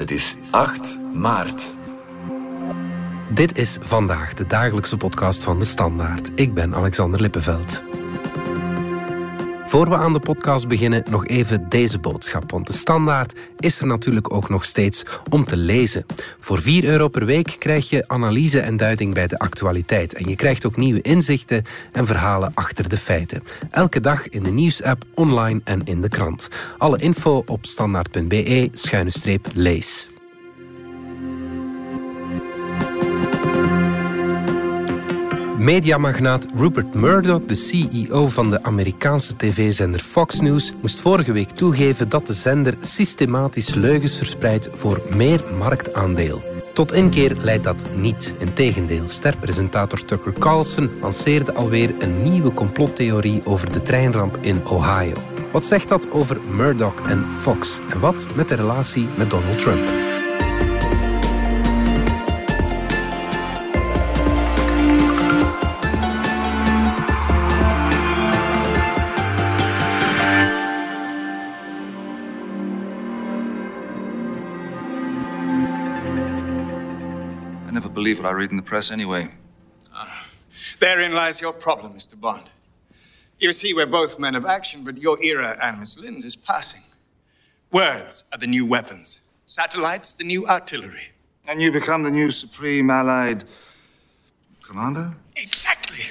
Het is 8 maart. Dit is vandaag de dagelijkse podcast van de Standaard. Ik ben Alexander Lippenveld. Voor we aan de podcast beginnen, nog even deze boodschap. Want de standaard is er natuurlijk ook nog steeds om te lezen. Voor 4 euro per week krijg je analyse en duiding bij de actualiteit. En je krijgt ook nieuwe inzichten en verhalen achter de feiten. Elke dag in de nieuwsapp, online en in de krant. Alle info op standaard.be-lees. Mediamagnaat Rupert Murdoch, de CEO van de Amerikaanse tv-zender Fox News, moest vorige week toegeven dat de zender systematisch leugens verspreidt voor meer marktaandeel. Tot inkeer leidt dat niet. Integendeel, sterpresentator Tucker Carlson lanceerde alweer een nieuwe complottheorie over de treinramp in Ohio. Wat zegt dat over Murdoch en Fox? En wat met de relatie met Donald Trump? What I read in the press anyway. Ah, therein lies your problem, Mr. Bond. You see, we're both men of action, but your era and Miss Lynn's is passing. Words are the new weapons, satellites, the new artillery. And you become the new Supreme Allied Commander? Exactly.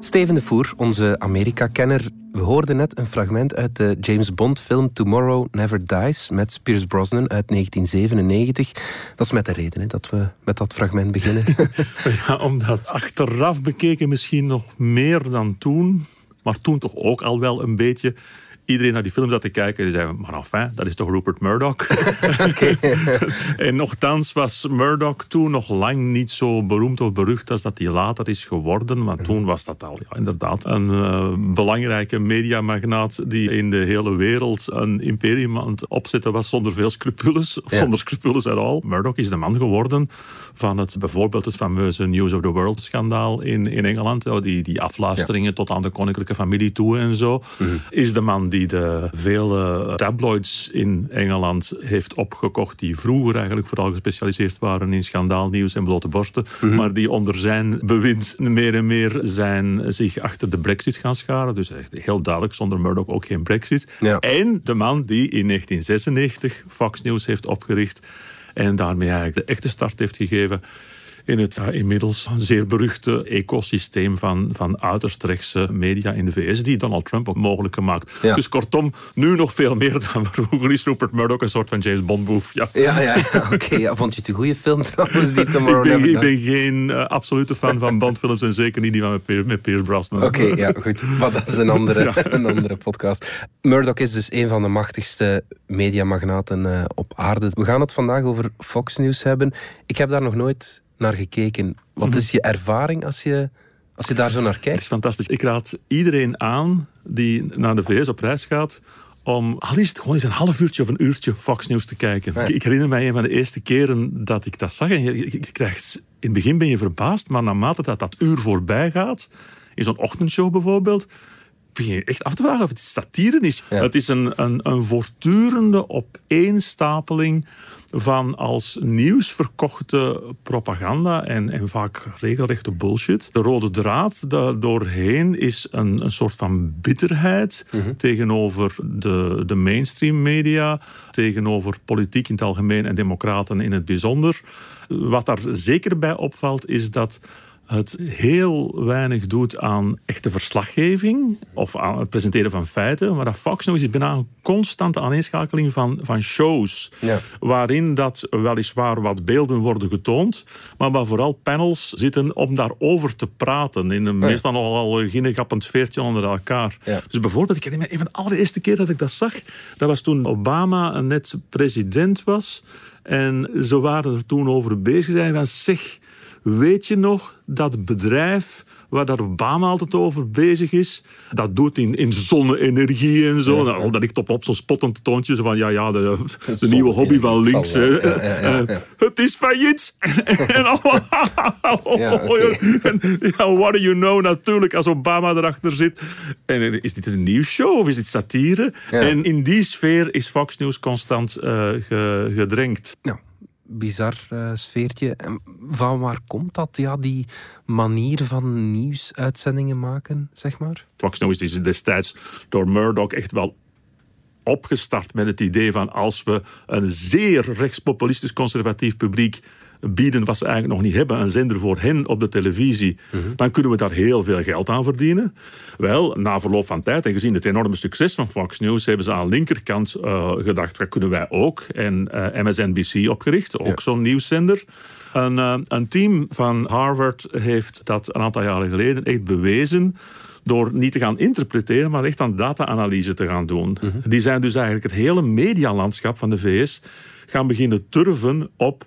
Steven de Voer, onze Amerika-kenner. We hoorden net een fragment uit de James Bond-film Tomorrow Never Dies met Pierce Brosnan uit 1997. Dat is met de reden hè, dat we met dat fragment beginnen. Ja, omdat achteraf bekeken misschien nog meer dan toen, maar toen toch ook al wel een beetje. Iedereen naar die film zat te kijken en zei: Maar enfin, dat is toch Rupert Murdoch? en nogthans was Murdoch toen nog lang niet zo beroemd of berucht als dat hij later is geworden. Want toen was dat al ja, inderdaad een eh, belangrijke mediamagnaat die in de hele wereld een imperium aan het opzetten was zonder veel scrupules, of Ja. zonder scrupules at all. Murdoch is de man geworden van het, bijvoorbeeld het fameuze News of the World schandaal in, in Engeland. Die, die afluisteringen tot aan de koninklijke familie toe en zo. Is de man die de vele tabloids in Engeland heeft opgekocht. Die vroeger eigenlijk vooral gespecialiseerd waren in schandaalnieuws en blote borsten. Maar die onder zijn bewind meer en meer zijn zich achter de brexit gaan scharen. Dus echt heel duidelijk, zonder Murdoch ook geen brexit. Ja. En de man die in 1996 Fox News heeft opgericht. En daarmee eigenlijk de echte start heeft gegeven in het ja, inmiddels zeer beruchte ecosysteem van, van uiterst rechtse media in de VS, die Donald Trump ook mogelijk gemaakt. Ja. Dus kortom, nu nog veel meer dan vroeger is Rupert Murdoch een soort van James Bond boef. Ja. ja, ja, ja, oké. ja. Vond je het een goede film trouwens, die Tomorrow Ik ben, ik ben geen eh, absolute fan van Bondfilms en zeker niet die van met, met Pierce Brosnan. Oké, ja, goed. Maar dat is een andere, een andere podcast. Murdoch is dus een van de machtigste mediamagnaten eh, op aarde. We gaan het vandaag over Fox News hebben. Ik heb daar nog nooit naar gekeken. Wat is je ervaring als je, als je daar zo naar Het kijkt? is fantastisch. Ik raad iedereen aan die naar de VS op reis gaat om al is het gewoon eens een half uurtje of een uurtje Fox News te kijken. Ja. Ik, ik herinner mij een van de eerste keren dat ik dat zag. En je, je- je krijgt, in het begin ben je verbaasd, maar naarmate dat dat uur voorbij gaat, in zo'n ochtendshow bijvoorbeeld, begin je echt af te vragen of het satire is. Ja. Het is een, een, een voortdurende opeenstapeling van als nieuws verkochte propaganda en, en vaak regelrechte bullshit. De rode draad daar doorheen is een, een soort van bitterheid tegenover de, de mainstream media, tegenover politiek in het algemeen en democraten in het bijzonder. Wat daar zeker bij opvalt is dat het heel weinig doet aan echte verslaggeving of aan het presenteren van feiten. Maar dat Fox News is bijna een constante aaneenschakeling van, van shows. Ja. Waarin dat weliswaar wat beelden worden getoond, maar waar vooral panels zitten om daarover te praten. In een meestal nogal ginnegappend veertje onder elkaar. Ja. Dus bijvoorbeeld, ik herinner me een van de allereerste keer dat ik dat zag, dat was toen Obama net president was. En ze waren er toen over bezig zijn van zeg, weet je nog dat bedrijf waar dat Obama altijd over bezig is. Dat doet in, in zonne-energie en zo. Nou, dat ligt op, op zo'n spottend toontje zo van ja, ja, de, de nieuwe hobby van links. Eh, Het is failliet. en allemaal, en, ja, what do you know natuurlijk als Obama erachter zit. En is dit een nieuwsshow of is dit satire? En in die sfeer is Fox News constant ge- gedrenkt. Ja, bizar eh, sfeertje. En van waar komt dat, ja, die manier van nieuwsuitzendingen maken, zeg maar? Fox News is destijds door Murdoch echt wel opgestart met het idee van als we een zeer rechtspopulistisch conservatief publiek bieden wat ze eigenlijk nog niet hebben, een zender voor hen op de televisie, dan kunnen we daar heel veel geld aan verdienen. Wel, na verloop van tijd en gezien het enorme succes van Fox News, hebben ze aan de linkerkant eh, gedacht, dat kunnen wij ook. En eh, MSNBC opgericht, ook zo'n nieuwszender. Een, eh, een team van Harvard heeft dat een aantal jaren geleden echt bewezen door niet te gaan interpreteren, maar echt aan data-analyse te gaan doen. Die zijn dus eigenlijk het hele medialandschap van de VS gaan beginnen turven op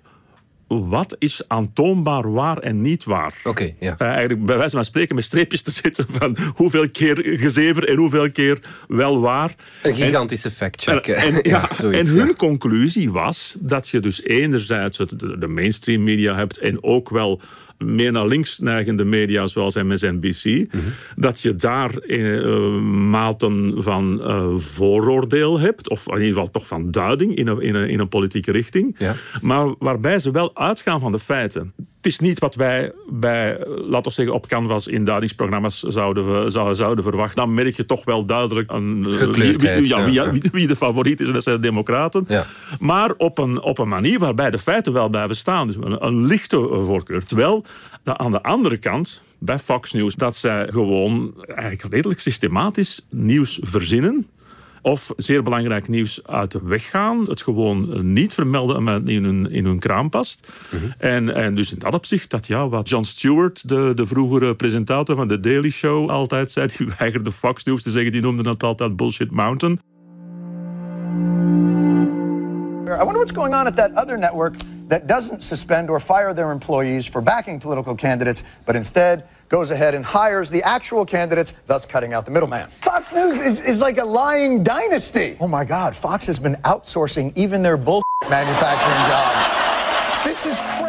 wat is aantoonbaar waar en niet waar. Oké, ja. Eh, eigenlijk bij wijze van spreken met streepjes te zetten van hoeveel keer gezever en hoeveel keer wel waar. Een gigantische fact-check. En, en, ja, zoiets, en hun ja. conclusie was dat je dus enerzijds de, de mainstream media hebt en ook wel meer naar links neigende media zoals MSNBC, Mhm. dat je daar eh, maten van eh, vooroordeel hebt, of in ieder geval toch van duiding in een, in een, in een politieke richting, Ja. maar waarbij ze wel uitgaan van de feiten. Het is niet wat wij bij, laten we zeggen, op Canvas in duidingsprogramma's zouden, we- zou- zouden verwachten. Dan merk je toch wel duidelijk een, eh, wie, ja, wie, ja. wie, wie de favoriet is, en dat zijn de democraten. Ja. Maar op een, op een manier waarbij de feiten wel blijven staan. Dus een, een lichte voorkeur. Terwijl aan de andere kant, bij Fox News, dat zij gewoon eigenlijk redelijk systematisch nieuws verzinnen. Of zeer belangrijk nieuws uit de weg gaan. Het gewoon niet vermelden omdat het in hun, in hun kraam past. en, en dus in dat opzicht, dat ja, wat Jon Stewart, de, de vroegere presentator van The Daily Show, altijd zei, die weigerde Fox News te zeggen, die noemde het altijd Bullshit Mountain. I wonder what's going on at that other network that doesn't suspend or fire their employees for backing political candidates, but instead goes ahead and hires the actual candidates, thus cutting out the middleman. Fox News is, is like a lying dynasty. Oh my God, Fox has been outsourcing even their bull manufacturing jobs. This is crazy.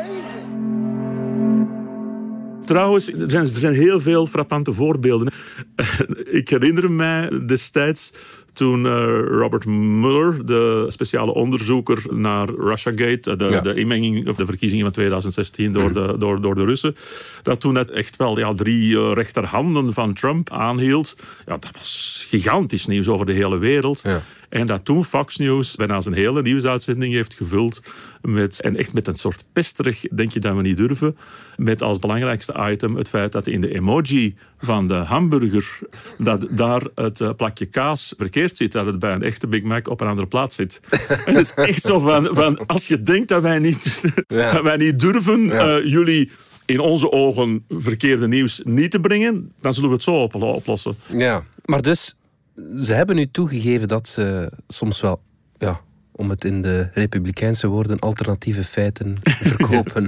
Trouwens, er zijn, er zijn heel veel frappante voorbeelden. Ik herinner mij destijds toen eh, Robert Mueller, de speciale onderzoeker naar Russiagate, eh, de, Ja. de inmenging of de verkiezingen van 2016 door de, door, door de Russen, dat toen het echt wel ja, drie eh, rechterhanden van Trump aanhield. Ja, dat was gigantisch nieuws over de hele wereld. Ja. En dat toen Fox News bijna zijn hele nieuwsuitzending heeft gevuld met, en echt met een soort pesterig, denk je dat we niet durven, met als belangrijkste item het feit dat in de emoji van de hamburger, dat daar het eh, plakje kaas verkeerd zit, dat het bij een echte Big Mac op een andere plaats zit. en het is echt zo van, van als je denkt dat wij niet, Ja. dat wij niet durven Ja. eh, jullie in onze ogen verkeerde nieuws niet te brengen, dan zullen we het zo op- oplossen. Ja, maar dus, ze hebben nu toegegeven dat ze soms wel, ja, om het in de republikeinse woorden, alternatieve feiten verkopen.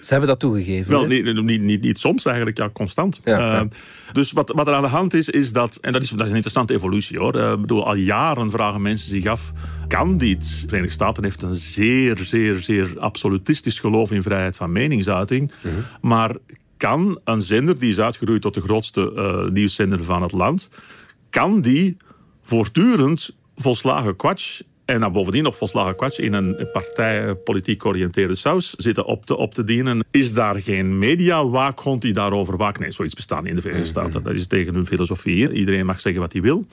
Ze hebben dat toegegeven. Wel, niet, niet, niet, niet soms eigenlijk, ja, constant. Ja, ja. Eh, dus wat, wat er aan de hand is, is dat, en dat is, dat is een interessante evolutie hoor. Ik bedoel, al jaren vragen mensen zich af, kan dit? De Verenigde Staten heeft een zeer, zeer, zeer absolutistisch geloof in vrijheid van meningsuiting. Mhm. Maar kan een zender, die is uitgegroeid tot de grootste eh, nieuwszender van het land, kan die voortdurend volslagen kwatsch en dan bovendien nog volslagen kwatsch in een partijpolitiek georiënteerde saus zitten op te, op te dienen. Is daar geen mediawaakhond die daarover waakt? Nee, zoiets bestaat niet in de Verenigde Staten. Dat is tegen hun filosofie. Iedereen mag zeggen wat hij wil.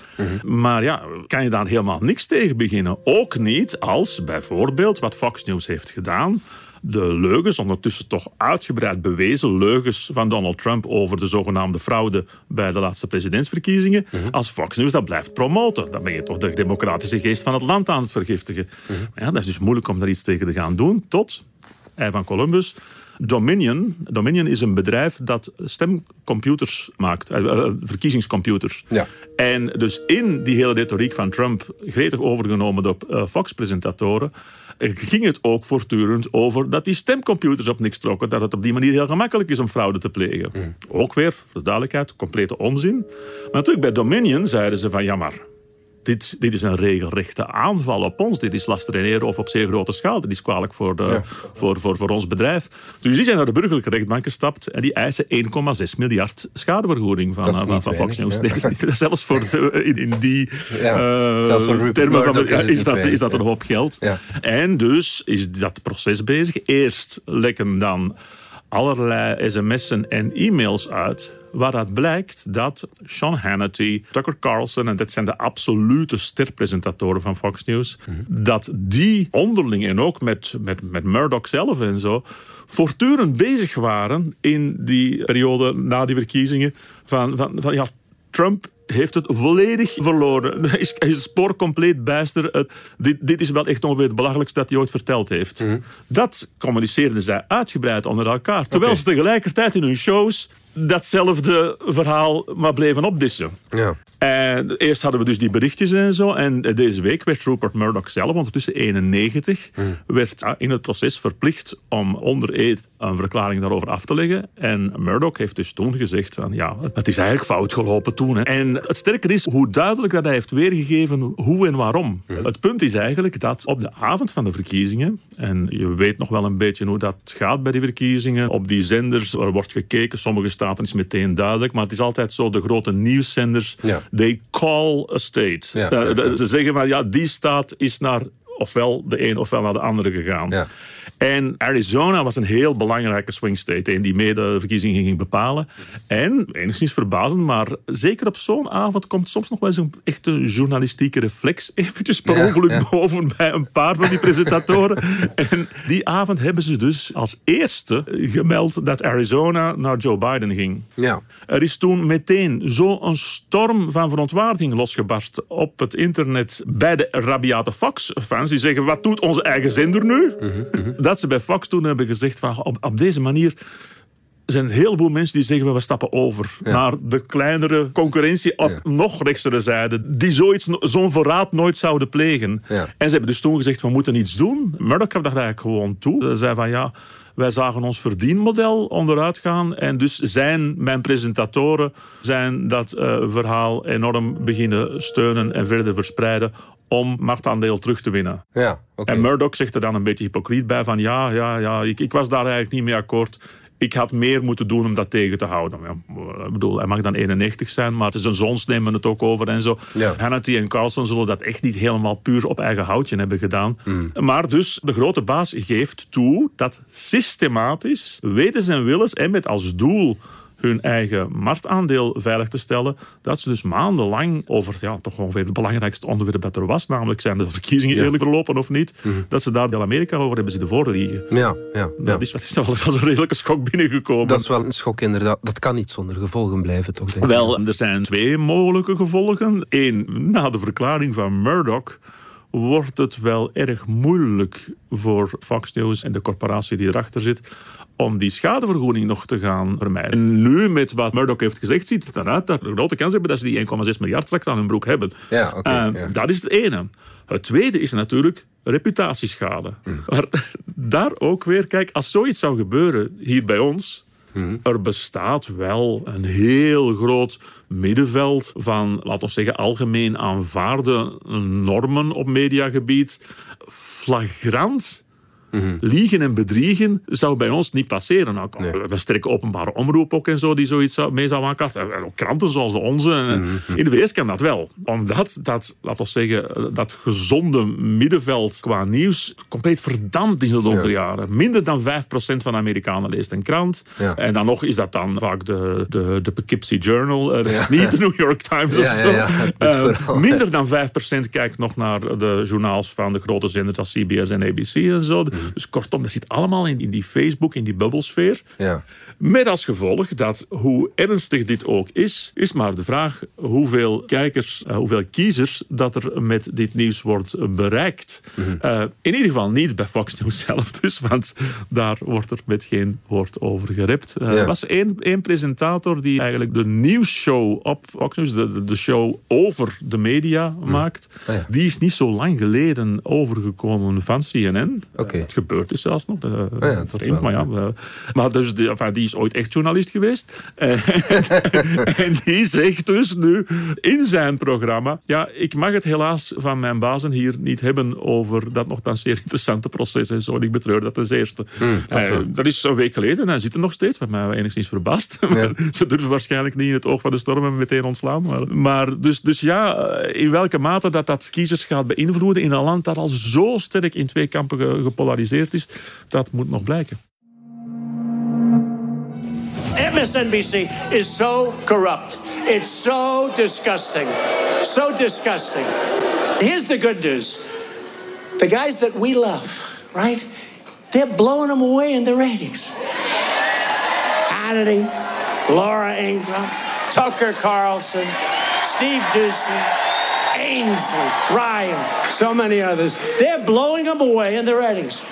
Maar ja, kan je daar helemaal niks tegen beginnen? Ook niet als bijvoorbeeld wat Fox News heeft gedaan de leugens, ondertussen toch uitgebreid bewezen leugens van Donald Trump over de zogenaamde fraude bij de laatste presidentsverkiezingen, als Fox News dat blijft promoten. Dan ben je toch de democratische geest van het land aan het vergiftigen. Maar ja, dat is dus moeilijk om daar iets tegen te gaan doen, tot ei van Columbus. Dominion, Dominion is een bedrijf dat stemcomputers maakt, eh, eh, verkiezingscomputers. Ja. En dus in die hele retoriek van Trump, gretig overgenomen door eh, Fox-presentatoren, ging het ook voortdurend over dat die stemcomputers op niks trokken. Dat het op die manier heel gemakkelijk is om fraude te plegen. Ook weer, voor de duidelijkheid, complete onzin. Maar natuurlijk bij Dominion zeiden ze van ja maar... Dit, dit is een regelrechte aanval op ons. Dit is lastreneren of op zeer grote schaal. Dit is kwalijk voor, de, voor, voor, voor ons bedrijf. Dus die zijn naar de burgerlijke rechtbank gestapt en die eisen 1,6 miljard schadevergoeding van, is van, Fox News. Nee, is niet- zelfs voor de- in, in die Ja, eh, voor termen van, is dat, weinig, is dat een hoop geld. En dus is dat proces bezig. Eerst lekken dan allerlei sms'en en e-mails uit. Waaruit blijkt dat Sean Hannity, Tucker Carlson, en dat zijn de absolute sterpresentatoren van Fox News, dat die onderling en ook met, met, met Murdoch zelf en zo, voortdurend bezig waren in die periode na die verkiezingen van, van, van ja, Trump heeft het volledig verloren. Hij is, hij is het spoor compleet bijster. Het- dit, dit is wel echt ongeveer het belachelijkste dat hij ooit verteld heeft. Dat communiceerden zij uitgebreid onder elkaar. Terwijl ze tegelijkertijd in hun shows datzelfde verhaal maar bleven opdissen. Ja. En eerst hadden we dus die berichtjes en zo. En deze week werd Rupert Murdoch zelf, ondertussen 91, werd ah, in het proces verplicht om onder eed een verklaring daarover af te leggen. En Murdoch heeft dus toen gezegd van ja, het is eigenlijk fout gelopen toen. Hè. En het sterke is hoe duidelijk dat hij heeft weergegeven hoe en waarom. Het punt is eigenlijk dat op de avond van de verkiezingen, en je weet nog wel een beetje hoe dat gaat bij die verkiezingen, op die zenders, er wordt gekeken, sommige staten is meteen duidelijk, maar het is altijd zo, de grote nieuwszenders, Ja. they call a state. Ja, Eh. Ze zeggen van ja, die staat is naar ofwel de een ofwel naar de andere gegaan. En Arizona was een heel belangrijke swing state en die mee de verkiezingen ging bepalen. En, enigszins verbazend, maar zeker op zo'n avond komt soms nog wel eens een echte journalistieke reflex eventjes per Ja, ongeluk ja. boven bij een paar van die presentatoren. en die avond hebben ze dus als eerste gemeld dat Arizona naar Joe Biden ging. Ja. Er is toen meteen zo'n storm van verontwaardiging losgebarst op het internet bij de rabiate Fox-fans. Die zeggen, wat doet onze eigen zender nu? Dat ze bij Fox toen hebben gezegd, van, op, op deze manier zijn een heleboel mensen die zeggen, we stappen over naar de kleinere concurrentie op Ja. nog rechtstere zijde, die zoiets, zo'n verraad nooit zouden plegen. Ja. En ze hebben dus toen gezegd, we moeten iets doen. Murdoch dat eigenlijk gewoon toe. Ze zei van, ja, wij zagen ons verdienmodel onderuit gaan. En dus zijn mijn presentatoren zijn dat eh, verhaal enorm beginnen steunen en verder verspreiden om marktaandeel terug te winnen. Ja. En Murdoch zegt er dan een beetje hypocriet bij van ja, ja, ja, ik, ik was daar eigenlijk niet mee akkoord. Ik had meer moeten doen om dat tegen te houden. Ja, ik bedoel, hij mag dan 91 zijn, maar zijn zoons nemen het ook over en zo. Ja. Hannity en Carlson zullen dat echt niet helemaal puur op eigen houtje hebben gedaan. Maar dus, de grote baas geeft toe dat systematisch, wetens en willens en met als doel hun eigen marktaandeel veilig te stellen, dat ze dus maandenlang over ja, toch ongeveer het belangrijkste onderwerp dat er was, namelijk zijn de verkiezingen eerlijk verlopen of niet, dat ze daar in Amerika over hebben zitten voorliegen. Ja, ja, ja. Dat is, dat is wel als een redelijke schok binnengekomen. Dat is wel een schok inderdaad. Dat kan niet zonder gevolgen blijven, toch? Denk ik. Wel, er zijn twee mogelijke gevolgen. Eén, na de verklaring van Murdoch wordt het wel erg moeilijk voor Fox News en de corporatie die erachter zit om die schadevergoeding nog te gaan vermijden. En nu, met wat Murdoch heeft gezegd, ziet het eruit dat een grote kans hebben dat ze die 1,6 miljard straks aan hun broek hebben. Ja, oké, Eh, ja. Dat is het ene. Het tweede is natuurlijk reputatieschade. Maar daar ook weer, kijk, als zoiets zou gebeuren hier bij ons, er bestaat wel een heel groot middenveld van, laten we zeggen, algemeen aanvaarde normen op mediagebied. Flagrant Liegen en bedriegen zou bij ons niet passeren. Nou, Nee. We sterke openbare omroep ook en zo die zoiets mee zou aankaarten. En ook kranten zoals de onze. Mhm. In de VS kan dat wel. Omdat dat, laten we zeggen, dat gezonde middenveld qua nieuws compleet verdampt is in de loop Ja. der jaren. Minder dan 5% van de Amerikanen leest een krant. Ja. En dan nog is dat dan vaak de, de, de Poughkeepsie Journal. Eh, Dat is niet de New York Times of zo. Eh, minder dan 5% kijkt nog naar de journaals van de grote zenders als CBS en ABC en zo. Dus kortom, dat zit allemaal in, in die Facebook, in die bubbelsfeer. Ja. Met als gevolg dat, hoe ernstig dit ook is, is maar de vraag hoeveel kijkers, eh, hoeveel kiezers dat er met dit nieuws wordt bereikt. Eh, in ieder geval niet bij Fox News zelf dus, want daar wordt er met geen woord over gerept. Eh, Ja. Er was één, één presentator die eigenlijk de nieuwsshow op Fox News, de, de- show over de media maakt. Ah, ja. Die is niet zo lang geleden overgekomen van CNN. Oké. Gebeurt dus zelfs nog. Uh, ja, dat vreemd, wel, maar ja, eh, maar dus die, enfin, die is ooit echt journalist geweest. En, en die zegt dus nu in zijn programma... Ja, ik mag het helaas van mijn bazen hier niet hebben over dat nogthans zeer interessante proces en zo. En ik betreur dat ten eerste. dat Eh, dat is een week geleden en hij zit er nog steeds, wat mij enigszins verbaast. Ze durven waarschijnlijk niet in het oog van de storm en meteen ontslaan. Maar, maar dus, dus ja, eh, in welke mate dat dat kiezers gaat beïnvloeden in een land dat al zo sterk in twee kampen ge- is, dat moet nog blijken. MSNBC is so corrupt. It's so disgusting. So disgusting. Here's the good news the guys that we love, right? They're blowing them away in the ratings. Hannity, Laura Ingram, Tucker Carlson, Steve Doocy, Ainsley, Ryan, so many others. They're blowing them away in the ratings.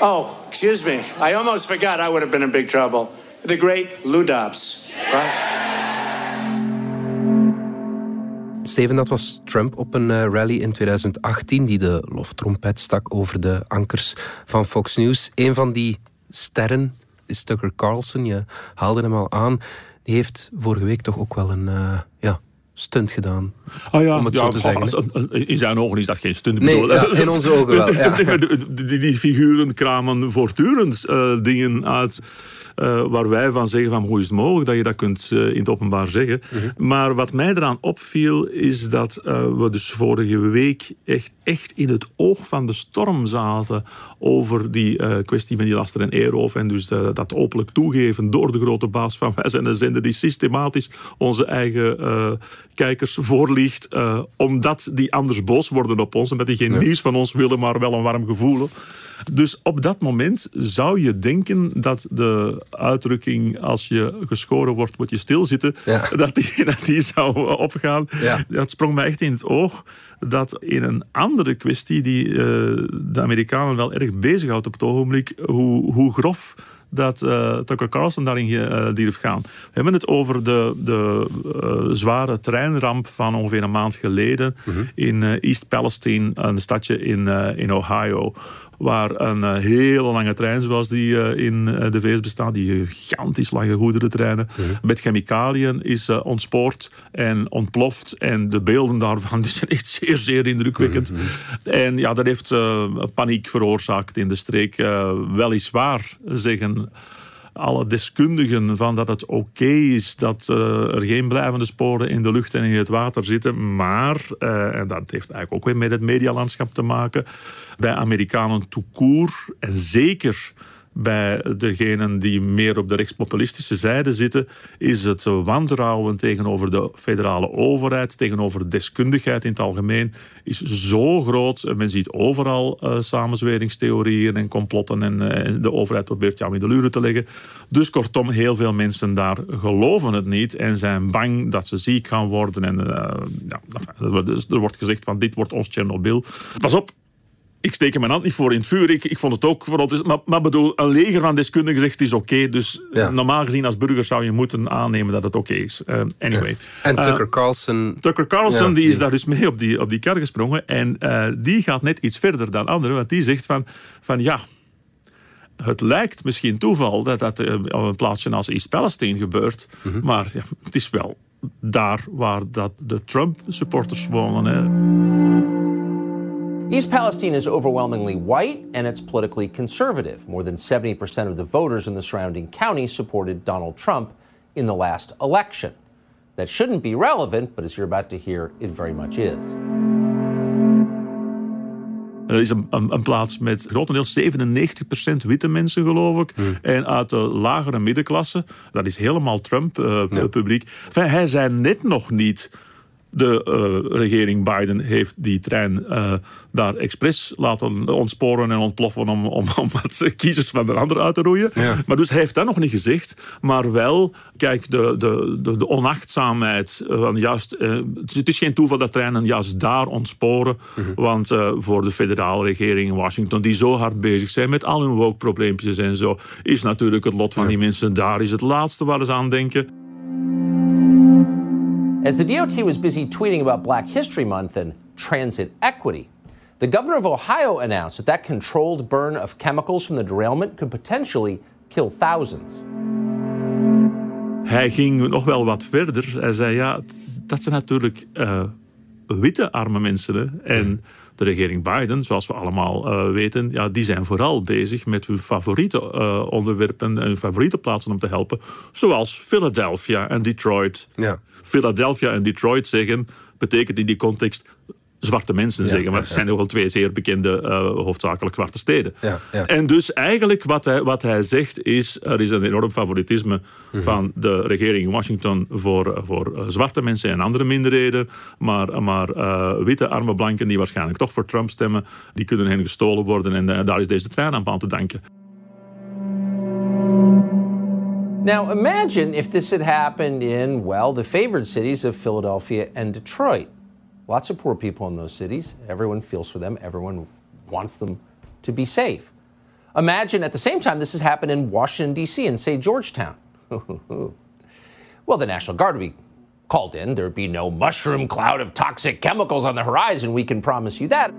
Oh, excuse me. I almost forgot I would have been in big trouble. The great Lou Dobbs, right? Steven, dat was Trump op een eh, rally in 2018 die de loftrompet stak over de ankers van Fox News. Een van die sterren is Tucker Carlson. Je haalde hem al aan. Die heeft vorige week toch ook wel een eh, ja, stunt gedaan. Ah ja, Om het ja, zo te zeggen, in zijn ogen is dat geen stunt. Nee, ja, in onze ogen wel, ja. die, die, die figuren kramen voortdurend eh, dingen uit. Eh, waar wij van zeggen van hoe is het mogelijk dat je dat kunt eh, in het openbaar zeggen. Mhm. Maar wat mij eraan opviel is dat eh, we dus vorige week echt, echt in het oog van de storm zaten over die kwestie van die laster en eeroof en dus dat openlijk toegeven door de grote baas van wij zijn een zender die systematisch onze eigen kijkers voorliegt omdat die anders boos worden op ons omdat die geen nieuws van ons willen maar wel een warm gevoel. Dus op dat moment zou je denken dat de uitdrukking als je geschoren wordt moet je stilzitten, Ja. dat, die, dat die zou eh, opgaan. Ja. Dat sprong mij echt in het oog dat in een andere kwestie die eh, de Amerikanen wel erg bezighoudt op het ogenblik, hoe, hoe grof dat eh, Tucker Carlson daarin durft gaan. We hebben het over de, de zware treinramp van ongeveer een maand geleden in eh, East Palestine, een stadje in, in Ohio. Waar een eh, hele lange trein was die eh, in eh, de VS bestaat, die gigantisch lange goederentreinen, met chemicaliën is ontspoord en ontploft. En de beelden daarvan die zijn echt zeer, zeer indrukwekkend. En ja, dat heeft paniek veroorzaakt in de streek. Weliswaar zeggen alle deskundigen van dat het oké is dat eh, er geen blijvende sporen in de lucht en in het water zitten. Maar, eh, en dat heeft eigenlijk ook weer met het medialandschap te maken, bij Amerikanen court en zeker bij degenen die meer op de rechtspopulistische zijde zitten, is het wantrouwen tegenover de federale overheid, tegenover deskundigheid in het algemeen, is zo groot. Men ziet overal eh, samenzweringstheorieën en complotten en eh, de overheid probeert jou in de luren te leggen. Dus kortom, heel veel mensen daar geloven het niet en zijn bang dat ze ziek gaan worden. En eh, ja, er wordt gezegd van dit wordt ons Tsjernobyl. Pas op, ik steek er mijn hand niet voor in het vuur. Ik, ik vond het ook vooral. Maar, maar bedoel, een leger van deskundigen zegt het is oké. dus Ja. normaal gezien als burger zou je moeten aannemen dat het oké is. Eh, anyway. En Eh, Tucker Carlson... Tucker Carlson Ja, die is die- daar dus mee op die, op die kar gesprongen. En eh, die gaat net iets verder dan anderen. Want die zegt van, van ja, het lijkt misschien toeval dat dat eh, op een plaatsje als East Palestine gebeurt. Mhm. Maar ja, het is wel daar waar dat de Trump-supporters wonen. Hè. East Palestine is overwhelmingly white and it's politically conservative. More than 70% of the voters in the surrounding counties supported Donald Trump in the last election. That shouldn't be relevant, but as you're about to hear, it very much is. Er is een, een, een plaats met grotendeels 97% witte mensen, geloof ik. En uit de lagere middenklasse. Dat is helemaal Trump-publiek. hij zei net nog niet De uh, regering Biden heeft die trein uh, daar expres laten ontsporen en ontploffen om, om, om wat kiezers van de ander uit te roeien. Ja. Maar dus hij heeft dat nog niet gezegd. Maar wel, kijk, de, de, de, de onachtzaamheid van juist... Uh, het is geen toeval dat treinen juist daar ontsporen. -hmm. Want voor de federale regering in Washington, die zo hard bezig zijn met al hun woke-probleempjes en zo, is natuurlijk het lot van ja. die mensen daar is het laatste waar ze aan denken. As the DOT was busy tweeting about Black History Month and transit equity, the governor of Ohio announced that that controlled burn of chemicals from the derailment could potentially kill thousands. Hij ging nog wel wat verder. Hij zei: Ja, dat zijn natuurlijk uh, witte arme mensen. Hè? En de regering Biden, zoals we allemaal uh, weten, ja, die zijn vooral bezig met hun favoriete uh, onderwerpen en hun favoriete plaatsen om te helpen. Zoals Philadelphia en Detroit. Ja. Philadelphia en Detroit zeggen, betekent in die context zwarte mensen ja, zeggen. Maar het zijn nogal twee zeer bekende, uh, hoofdzakelijk zwarte steden. Ja, ja. En dus eigenlijk wat hij, wat hij zegt is... er is een enorm favoritisme mm -hmm. van de regering in Washington... voor, voor zwarte mensen en andere minderheden. Maar, maar uh, witte, arme blanken die waarschijnlijk toch voor Trump stemmen... die kunnen hen gestolen worden. En uh, daar is deze trein aan te danken. Now, imagine if this had happened in, well, the favored cities of Philadelphia and Detroit. Lots of poor people in those cities. Everyone feels for them. Everyone wants them to be safe. Imagine at the same time this has happened in Washington, D.C., and say Georgetown. well, the National Guard would be called in. There'd be no mushroom cloud of toxic chemicals on the horizon. We can promise you that.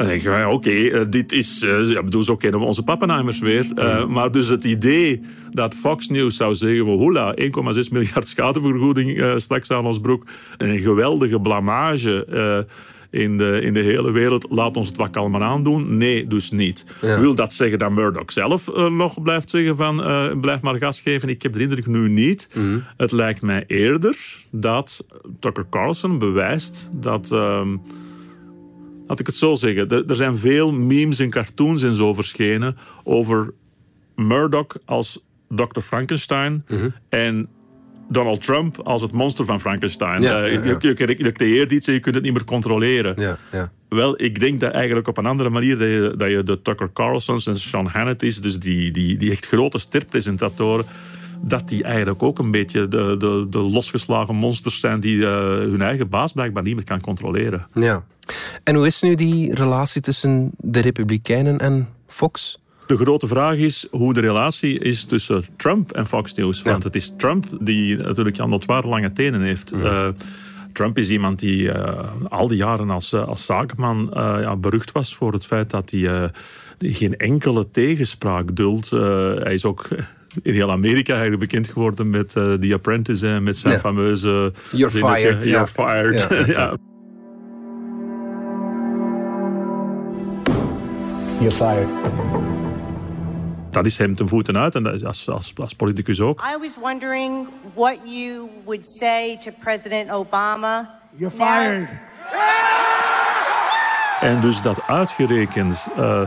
Dan denk je, oké, okay, uh, dit is, uh, ja, bedoel, zo kennen we onze pappenheimers weer. Uh, maar dus het idee dat Fox News zou zeggen, hola, 1,6 miljard schadevergoeding straks aan ons broek. En een geweldige blamage in de, in de hele wereld. Laat ons het wat kalmer aandoen. Nee, dus niet. Ja. Wil dat zeggen dat Murdoch zelf uh, nog blijft zeggen van uh, blijf maar gas geven? Ik heb de indruk nu niet. Mm. Het lijkt mij eerder dat Tucker Carlson bewijst dat... Uh, laat ik het zo zeggen. Er, er, zijn veel memes en cartoons en zo verschenen over Murdoch als Dr. Frankenstein -hmm. en Donald Trump als het monster van Frankenstein. Ja, uh, ja, ja. Je, je, je, creëert iets en je kunt het niet meer controleren. Ja, ja. Wel, ik denk dat eigenlijk op een andere manier dat je, dat je de Tucker Carlsons en Sean Hannity's, dus die, die, die echt grote sterpresentatoren, dat die eigenlijk ook een beetje de, de, de losgeslagen monsters zijn die uh, hun eigen baas blijkbaar niet meer kan controleren. Ja. En hoe is nu die relatie tussen de Republikeinen en Fox? De grote vraag is hoe de relatie is tussen Trump en Fox News. Want ja. het is Trump die natuurlijk ja, notwaar lange tenen heeft. Ja. Uh, Trump is iemand die uh, al die jaren als, als zakenman ja, berucht was voor het feit dat hij geen enkele tegenspraak duldt. hij is ook in heel Amerika eigenlijk bekend geworden met uh, The Apprentice en met zijn Ja. fameuze... You're zinnetje, fired, You're ja. fired. Ja. You're fired. Dat is hem ten voeten uit en dat is als, als, als politicus ook. I was wondering what you would say to President Obama. You're now- fired. En dus dat uitgerekend eh,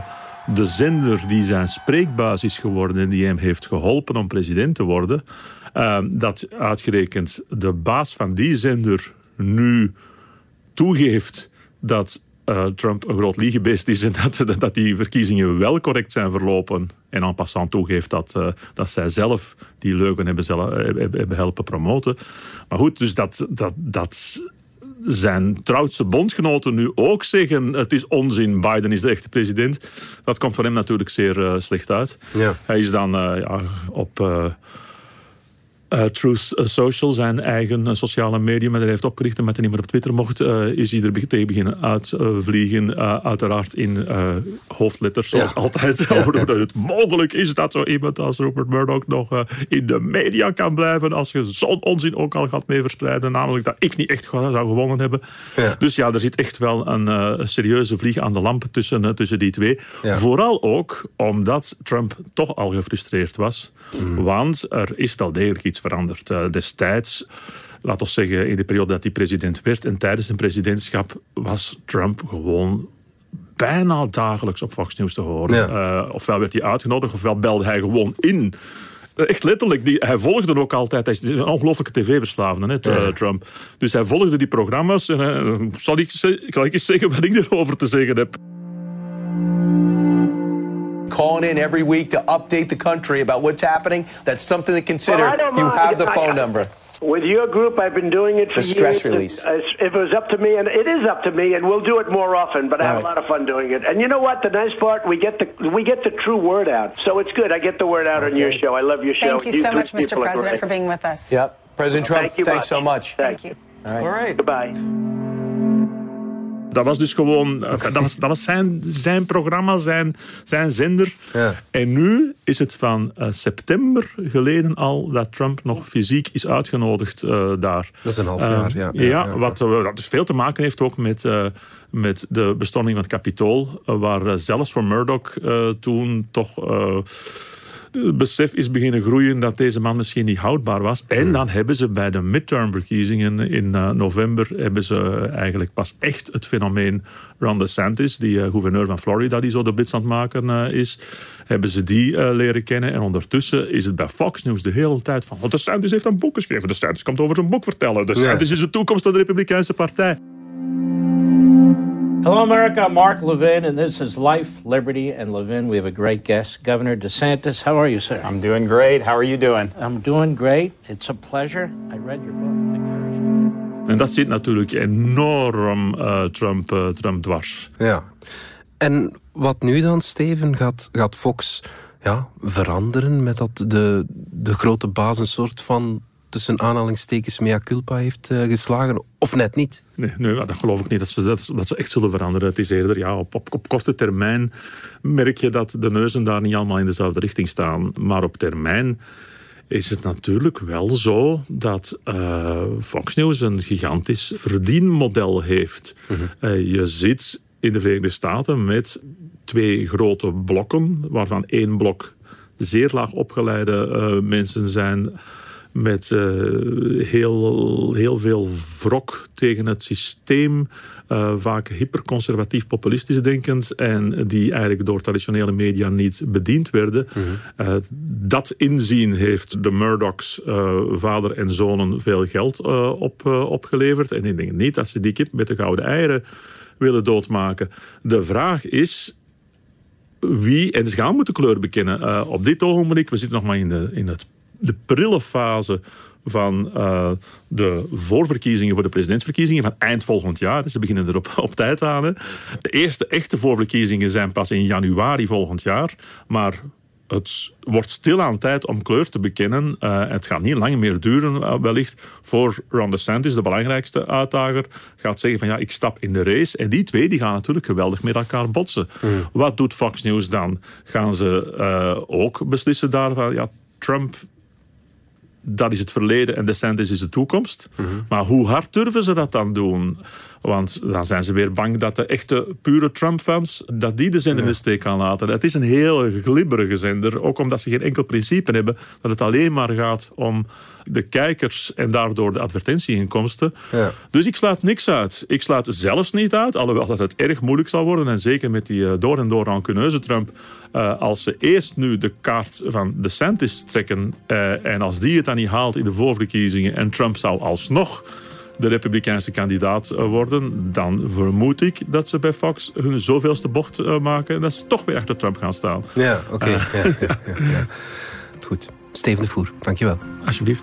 de zender die zijn spreekbuis is geworden en die hem heeft geholpen om president te worden, eh, dat uitgerekend de baas van die zender nu toegeeft dat eh, Trump een groot liegebeest is en dat, dat die verkiezingen wel correct zijn verlopen. En en passant toegeeft dat, eh, dat zij zelf die leugen hebben, zelf, hebben, hebben helpen promoten. Maar goed, dus dat, dat, dat zijn trouwste bondgenoten nu ook zeggen: het is onzin, Biden is de echte president. Dat komt voor hem natuurlijk zeer eh, slecht uit. Ja. Hij is dan eh, ja, op. eh, Truth Social, zijn eigen eh, sociale medium, dat hij heeft opgericht en met hij niet meer op Twitter mocht, eh, is hij er tegen beginnen uitvliegen. uiteraard in hoofdletters, zoals Ja. altijd. Over hoe het mogelijk is dat zo iemand als Rupert Murdoch nog in de media kan blijven als je zo'n onzin ook al gaat mee verspreiden. Namelijk dat ik niet echt zou gewonnen hebben. Ja. Dus ja, er zit echt wel een serieuze vlieg aan de lamp tussen, tussen die twee. Ja. Vooral ook omdat Trump toch al gefrustreerd was. Mm. Want er is wel degelijk iets veranderd. Eh, destijds, laat ons zeggen, in de periode dat hij president werd en tijdens zijn presidentschap was Trump gewoon bijna dagelijks op Fox News te horen. Ja. Eh, ofwel werd hij uitgenodigd, ofwel belde hij gewoon in. Echt letterlijk. Die, hij volgde ook altijd. Hij is een ongelooflijke tv-verslaafde, hè, Ja. Trump. Dus hij volgde die programma's. En eh, zal, ik, zal ik eens zeggen wat ik erover te zeggen heb? Calling in every week to update the country about what's happening. That's something to consider. Well, you have the phone I- number. With your group, I've been doing it for The stress years. release. If it was up to me, and it is up to me, and we'll do it more often. But I have All a lot of fun doing it. And you know what? The nice part, we get the we get the true word out. So it's good. I get the word out on your show. I love your show. Thank you so much, Mr. President, for being with us. Yep. President Trump, Thank you thanks much. so much. Thank you. All right. Goodbye. Dat was dus gewoon dat was, dat was zijn, zijn programma, zijn, zijn zender. Ja. En nu is het van eh, september geleden al dat Trump nog fysiek is uitgenodigd eh, daar. Dat is een half Eh, jaar, ja. Ja, wat eh, dat dus veel te maken heeft ook met, eh, met de bestorming van het Capitool, eh, waar eh, zelfs voor Murdoch eh, toen toch. eh, het besef is beginnen groeien dat deze man misschien niet houdbaar was. En dan hebben ze bij de midtermverkiezingen in eh, november hebben ze eigenlijk pas echt het fenomeen Ron DeSantis, die eh, gouverneur van Florida, die zo de blitz aan het maken eh, is, hebben ze die eh, leren kennen. En ondertussen is het bij Fox News de hele tijd van, oh, DeSantis heeft een boek geschreven, DeSantis komt over zijn boek vertellen, DeSantis is de toekomst van de Republikeinse partij. Hello, America. I'm Mark Levin, and this is Life, Liberty, and Levin. We have a great guest, Governor DeSantis. How are you, sir? I'm doing great. How are you doing? I'm doing great. It's a pleasure. I read your book, The Courage. En dat zit natuurlijk enorm eh, Trump, eh, Trump dwars. Ja. En wat nu dan, Steven? Gaat, gaat Fox ja, veranderen met dat de, de grote baas een soort van tussen aanhalingstekens mea culpa heeft eh, geslagen? Of net niet? Nee, nee, dat geloof ik niet dat ze, dat, dat ze echt zullen veranderen. Het is eerder, ja, op, op, op korte termijn merk je dat de neuzen daar niet allemaal in dezelfde richting staan. Maar op termijn is het natuurlijk wel zo dat eh, Fox News een gigantisch verdienmodel heeft. Eh, je zit in de Verenigde Staten met twee grote blokken, waarvan één blok zeer laag opgeleide mensen zijn met eh, heel, heel veel wrok tegen het systeem, eh, vaak hyperconservatief populistisch denkend en die eigenlijk door traditionele media niet bediend werden. Eh, dat inzien heeft de Murdochs, vader en zonen, veel geld op, opgeleverd. En ik denk niet dat ze die kip met de gouden eieren willen doodmaken. De vraag is wie, en ze gaan moeten kleur bekennen. Op dit ogenblik, we zitten nog maar in de, in het, de prille fase van eh, de voorverkiezingen voor de presidentsverkiezingen van eind volgend jaar. Dus ze beginnen er op, op tijd aan. Hè. De eerste echte voorverkiezingen zijn pas in januari volgend jaar. Maar het wordt stilaan tijd om kleur te bekennen. Eh, het gaat niet lang meer duren, eh, wellicht, voor Ron DeSantis, de belangrijkste uitdager, gaat zeggen van ja, ik stap in de race. En die twee die gaan natuurlijk geweldig met elkaar botsen. Wat doet Fox News dan? Gaan ze ook beslissen daarvan, ja, Trump dat is het verleden en DeSantis is de toekomst. Maar hoe hard durven ze dat dan doen? Want dan zijn ze weer bang dat de echte pure Trump-fans... dat die de zender in de steek gaan laten. Het is een heel glibberige zender. Ook omdat ze geen enkel principe hebben... dat het alleen maar gaat om de kijkers... en daardoor de advertentieinkomsten. Ja. Dus ik sluit niks uit. Ik sluit zelfs niet uit, alhoewel dat het erg moeilijk zal worden. En zeker met die eh, door en door rancuneuze Trump. eh, als ze eerst nu de kaart van DeSantis trekken. eh, en als die het dan niet haalt in de voorverkiezingen. en Trump zou alsnog de Republikeinse kandidaat eh, worden. dan vermoed ik dat ze bij Fox hun zoveelste bocht eh, maken. en dat ze toch weer achter Trump gaan staan. Ja, oké. Eh. ja, ja, ja, ja. Goed. Steven de Voer, dankjewel. Alsjeblieft.